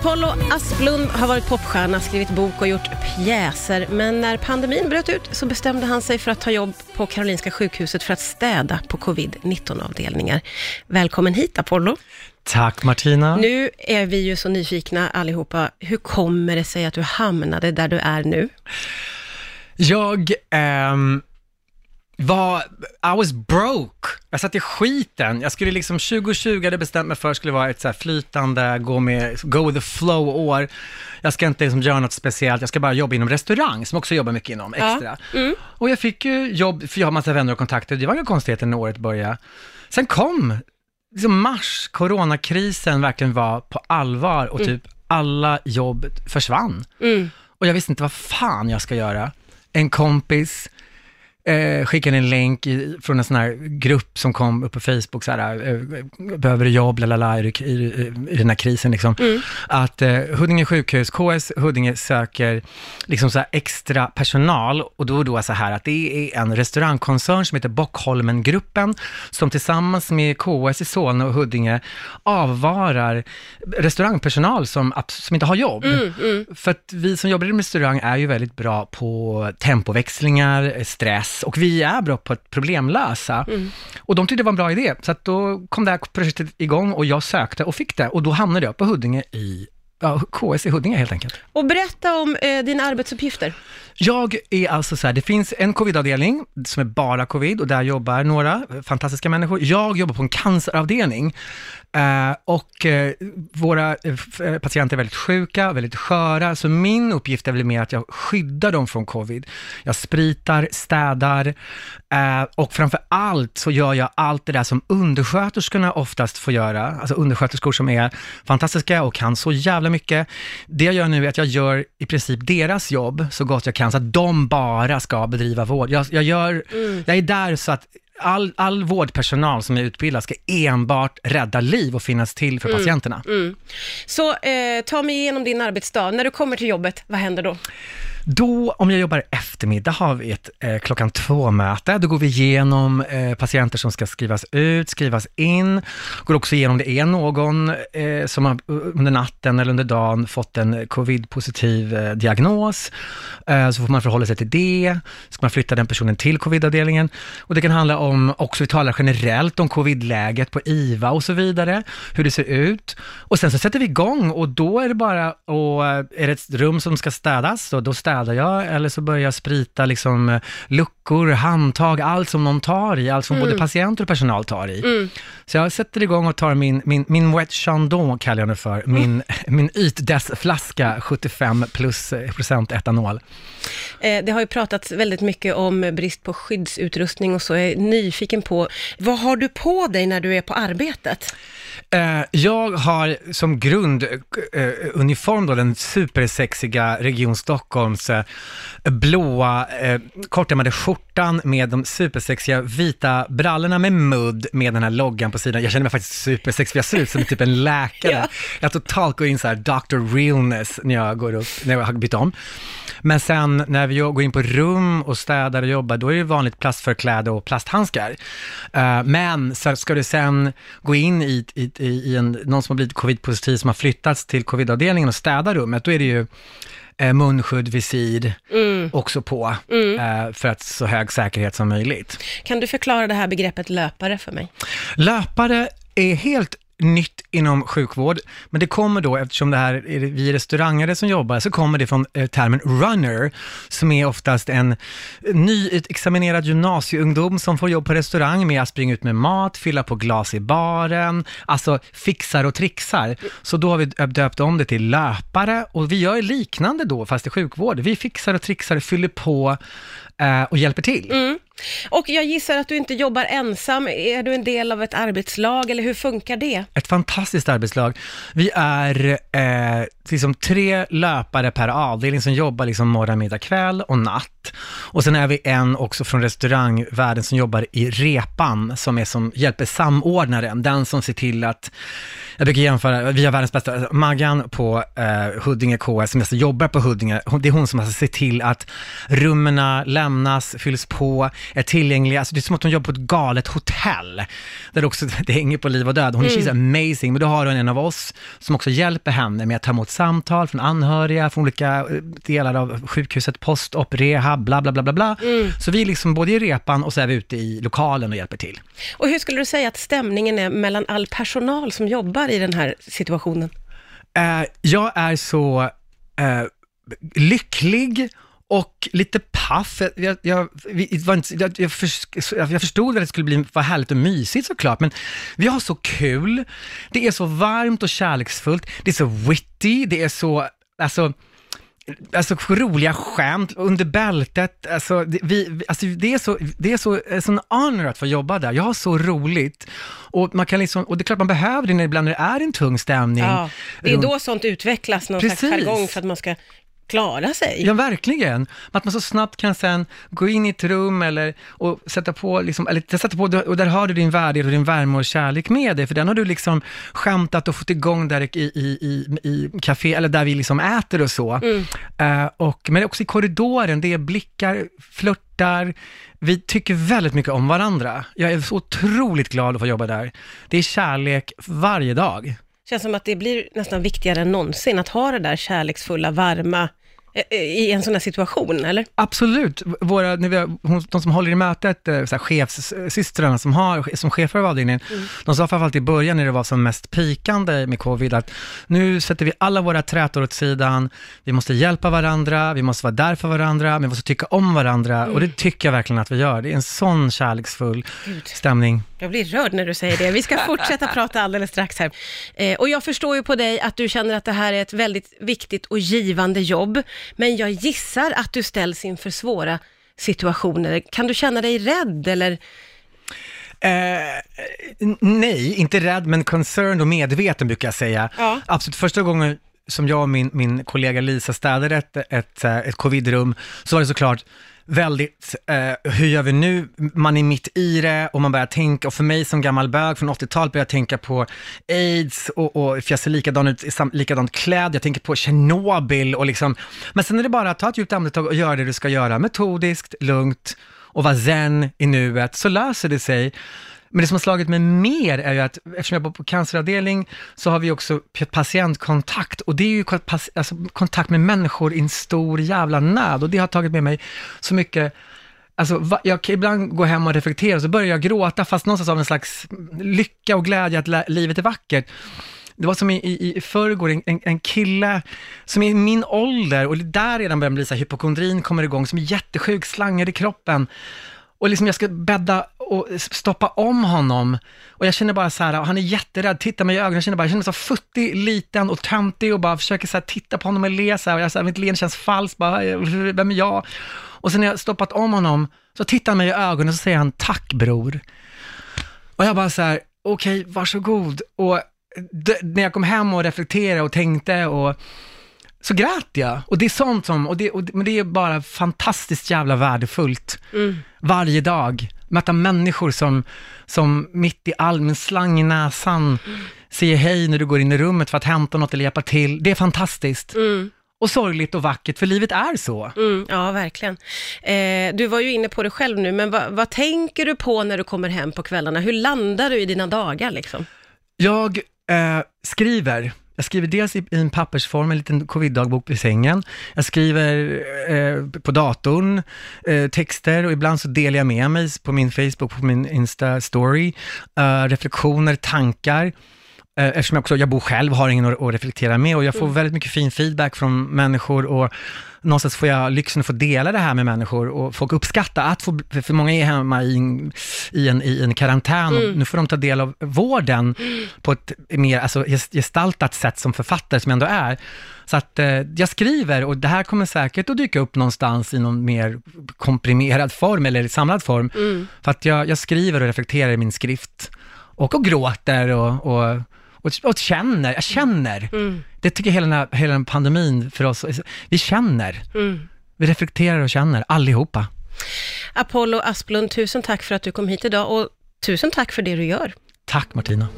Apollo Asplund har varit popstjärna, skrivit bok och gjort pjäser, men när pandemin bröt ut så bestämde han sig för att ta jobb på Karolinska sjukhuset för att städa på covid-19-avdelningar. Välkommen hit Apollo. Tack Martina. Nu är vi ju så nyfikna allihopa. Hur kommer det sig att du hamnade där du är nu? Jag ehm, var, I was broke. Jag satt i skiten. Jag skulle liksom, 2020 hade bestämt mig för skulle vara ett så flytande, gå med, go with the flow-år. Jag ska inte liksom göra något speciellt, jag ska bara jobba inom restaurang, som också jobbar mycket inom, extra. Ja. Mm. Och jag fick ju jobb, för jag har massa vänner och kontakter, det var inga konstigheter när året började. Sen kom, liksom mars, coronakrisen verkligen var på allvar och typ alla jobb försvann. Mm. Och jag visste inte vad fan jag ska göra. En kompis eh, skickade en länk i, från en sån här grupp som kom upp på Facebook, så här, eh, behöver du jobb, lalala, i, i, i den här krisen liksom. Att eh, Huddinge sjukhus, KS Huddinge söker liksom så extra personal och då och då så här att det är en restaurangkoncern som heter Bockholmengruppen som tillsammans med KS i Solna och Huddinge avvarar restaurangpersonal som, som inte har jobb. För att vi som jobbar i restaurang är ju väldigt bra på tempoväxlingar, eh, och vi är bra på att problemlösa. Och de tyckte det var en bra idé, så att då kom det här projektet igång och jag sökte och fick det och då hamnade jag på Huddinge i Ja, KS i Huddinge helt enkelt. Och berätta om eh, dina arbetsuppgifter. Jag är alltså så här, det finns en covidavdelning som är bara covid och där jobbar några fantastiska människor. Jag jobbar på en canceravdelning och eh, våra eh, eh, patienter är väldigt sjuka, väldigt sköra, så min uppgift är väl mer att jag skyddar dem från covid. Jag spritar, städar eh, och framför allt så gör jag allt det där som undersköterskorna oftast får göra, alltså undersköterskor som är fantastiska och kan så jävla mycket. Det jag gör nu är att jag gör i princip deras jobb så gott jag kan, så att de bara ska bedriva vård. Jag, jag, gör, jag är där så att all, all vårdpersonal som är utbildad ska enbart rädda liv och finnas till för patienterna. Mm. Så eh, ta mig igenom din arbetsdag. När du kommer till jobbet, vad händer då? Då, om jag jobbar eftermiddag, har vi ett eh, klockan två-möte. Då går vi igenom eh, patienter som ska skrivas ut, skrivas in. Går också igenom om det är någon eh, som har eh, under natten eller under dagen fått en covid-positiv eh, diagnos. Eh, så får man förhålla sig till det. Ska man flytta den personen till covid-avdelningen? Och det kan handla om, också vi talar generellt om covid-läget på IVA och så vidare, hur det ser ut. Och sen så sätter vi igång och då är det bara, och eh, är det ett rum som ska städas, och då städar jag, eller så börjar jag sprita liksom eh, luckor, handtag, allt som någon tar i, allt som både patienter och personal tar i. Så jag sätter igång och tar min, min, min Wet Chandon, kallar jag det för, min, min ytdessflaska 75 plus eh, procent etanol. Eh, det har ju pratats väldigt mycket om brist på skyddsutrustning och så. Jag är nyfiken på, vad har du på dig när du är på arbetet? Eh, jag har som grunduniform då den supersexiga Region Stockholms eh, blåa eh, kortärmade skjortan med de supersexiga vita brallorna med mudd med den här loggan på sidan. Jag känner mig faktiskt supersexig, jag ser ut som typ en läkare. Ja. Jag totalt går in så här Dr. Realness när jag går upp, när jag har bytt om. Men sen när vi går in på rum och städar och jobbar, då är det vanligt plastförkläde och plasthandskar. Eh, men så ska du sen gå in i, i, i en, någon som har blivit covid-positiv som har flyttats till covid-avdelningen och städa rummet, då är det ju eh, munskydd, visir också på, eh, för att så hög säkerhet som möjligt. Kan du förklara det här begreppet löpare för mig? Löpare är helt nytt inom sjukvård, men det kommer då, eftersom det här är vi restaurangare som jobbar, så kommer det från eh, termen runner, som är oftast en nyutexaminerad gymnasieungdom som får jobb på restaurang med att springa ut med mat, fylla på glas i baren, alltså fixar och trixar. Så då har vi döpt om det till löpare och vi gör liknande då, fast i sjukvård. Vi fixar och trixar, fyller på eh, och hjälper till. Mm. Och jag gissar att du inte jobbar ensam. Är du en del av ett arbetslag eller hur funkar det? Ett fantastiskt arbetslag. Vi är eh, liksom tre löpare per avdelning som jobbar liksom morgon, middag, kväll och natt. Och sen är vi en också från restaurangvärlden som jobbar i repan, som är som hjälper samordnaren, den som ser till att jag brukar jämföra, vi har världens bästa, Maggan på eh, Huddinge KS, som alltså jobbar på Huddinge, det är hon som alltså ser till att rummen lämnas, fylls på, är tillgängliga. Alltså det är som att hon jobbar på ett galet hotell, där det också det hänger på liv och död. Hon är mm. amazing, men då har hon en av oss som också hjälper henne med att ta emot samtal från anhöriga, från olika eh, delar av sjukhuset, post, op, rehab, bla bla bla bla bla. Mm. Så vi är liksom både i repan och så är vi ute i lokalen och hjälper till. Och hur skulle du säga att stämningen är mellan all personal som jobbar i den här situationen? Eh, jag är så eh, lycklig och lite paff. Jag, jag, jag, jag, förstod att det skulle bli, vara härligt och mysigt såklart, men vi har så kul. Det är så varmt och kärleksfullt. Det är så witty, det är så, alltså, Alltså roliga skämt under bältet, alltså, det, vi, alltså, det är så, det är så, en honor att få jobba där. Jag har så roligt. Och, man kan liksom, och det är klart man behöver det ibland när det är en tung stämning. Ja, det är då sånt utvecklas, någon Precis. slags jargong för att man ska klara sig. Ja, verkligen. Att man så snabbt kan sen gå in i ett rum eller och sätta på, liksom, eller sätta på, och där har du din värdighet och din värme och kärlek med dig, för den har du liksom skämtat och fått igång där i, i, i, i café, eller där vi liksom äter och så. Mm. Uh, och, men också i korridoren, det är blickar, flörtar, vi tycker väldigt mycket om varandra. Jag är så otroligt glad att få jobba där. Det är kärlek varje dag. Känns som att det blir nästan viktigare än någonsin att ha det där kärleksfulla, varma, i en sån här situation, eller? Absolut. Våra, när vi har, de som håller i mötet, eh, så här, chefssystrarna som, har, som chefer av avdelningen, mm. de sa framförallt i början när det var som mest pikande med covid, att nu sätter vi alla våra trätor åt sidan, vi måste hjälpa varandra, vi måste vara där för varandra, vi måste tycka om varandra, mm. och det tycker jag verkligen att vi gör. Det är en sån kärleksfull Gud. stämning. Jag blir rörd när du säger det. Vi ska fortsätta prata alldeles strax här. Eh, och jag förstår ju på dig att du känner att det här är ett väldigt viktigt och givande jobb, men jag gissar att du ställs inför svåra situationer. Kan du känna dig rädd eller? Eh, nej, inte rädd, men concerned och medveten brukar jag säga. Ja. Absolut, första gången som jag och min, min kollega Lisa städade ett, ett, ett covidrum, så var det såklart väldigt, eh, hur gör vi nu? Man är mitt i det och man börjar tänka, och för mig som gammal bög från 80-talet börjar jag tänka på aids och, och för jag ser likadan ut, likadant klädd, jag tänker på Tjernobyl och liksom, men sen är det bara att ta ett djupt andetag och göra det du ska göra, metodiskt, lugnt och vara zen i nuet, så löser det sig. Men det som har slagit mig mer är ju att eftersom jag bor på canceravdelning så har vi också patientkontakt. Och det är ju alltså, kontakt med människor i en stor jävla nöd. Och det har tagit med mig så mycket. Alltså, jag kan ibland gå hem och reflektera och så börjar jag gråta, fast någonstans av en slags lycka och glädje att livet är vackert. Det var som i, i, i förrgår, en, en kille som är i min ålder, och där redan börjar bli så här, hypokondrin kommer igång, som är jättesjuk, slanger i kroppen. Och liksom jag ska bädda och stoppa om honom. Och jag känner bara så här, han är jätterädd, tittar mig i ögonen, jag känner bara, jag känner mig så futtig, liten och töntig och bara försöker så här, titta på honom och le så här, och jag, så här, mitt leende känns falskt, bara, vem är jag? Och sen när jag stoppat om honom, så tittar han mig i ögonen och så säger han, tack bror. Och jag bara så här, okej, okay, varsågod. Och när jag kom hem och reflekterade och tänkte och så grät jag. Och det är sånt som, och det, och det, men det är bara fantastiskt jävla värdefullt. Mm. Varje dag. Möta människor som, som mitt i all min slang i näsan mm. säger hej när du går in i rummet för att hämta något eller hjälpa till. Det är fantastiskt. Mm. Och sorgligt och vackert, för livet är så. Mm, ja, verkligen. Eh, du var ju inne på det själv nu, men va, vad tänker du på när du kommer hem på kvällarna? Hur landar du i dina dagar liksom? Jag eh, skriver jag skriver dels i, en pappersform, en liten covid-dagbok i sängen. Jag skriver eh, på datorn eh, texter och ibland så delar jag med mig på min Facebook, på min Insta-story, eh, reflektioner, tankar. Eh, eftersom jag också, jag bor själv, har ingen att, reflektera med och jag får mm. väldigt mycket fin feedback från människor och någonstans får jag lyxen att få dela det här med människor och folk uppskattar att få, för många är hemma i en, i en, i en karantän och mm. nu får de ta del av vården mm. på ett mer alltså, gestaltat sätt som författare som jag ändå är. Så att eh, jag skriver och det här kommer säkert att dyka upp någonstans i någon mer komprimerad form eller samlad form. Mm. För att jag, jag skriver och reflekterar i min skrift och, och gråter och, och och, och känner, jag känner. Mm. Det tycker jag hela den, här, hela den pandemin för oss, vi känner. Mm. Vi reflekterar och känner, allihopa. Apollo Asplund, tusen tack för att du kom hit idag och tusen tack för det du gör. Tack Martina.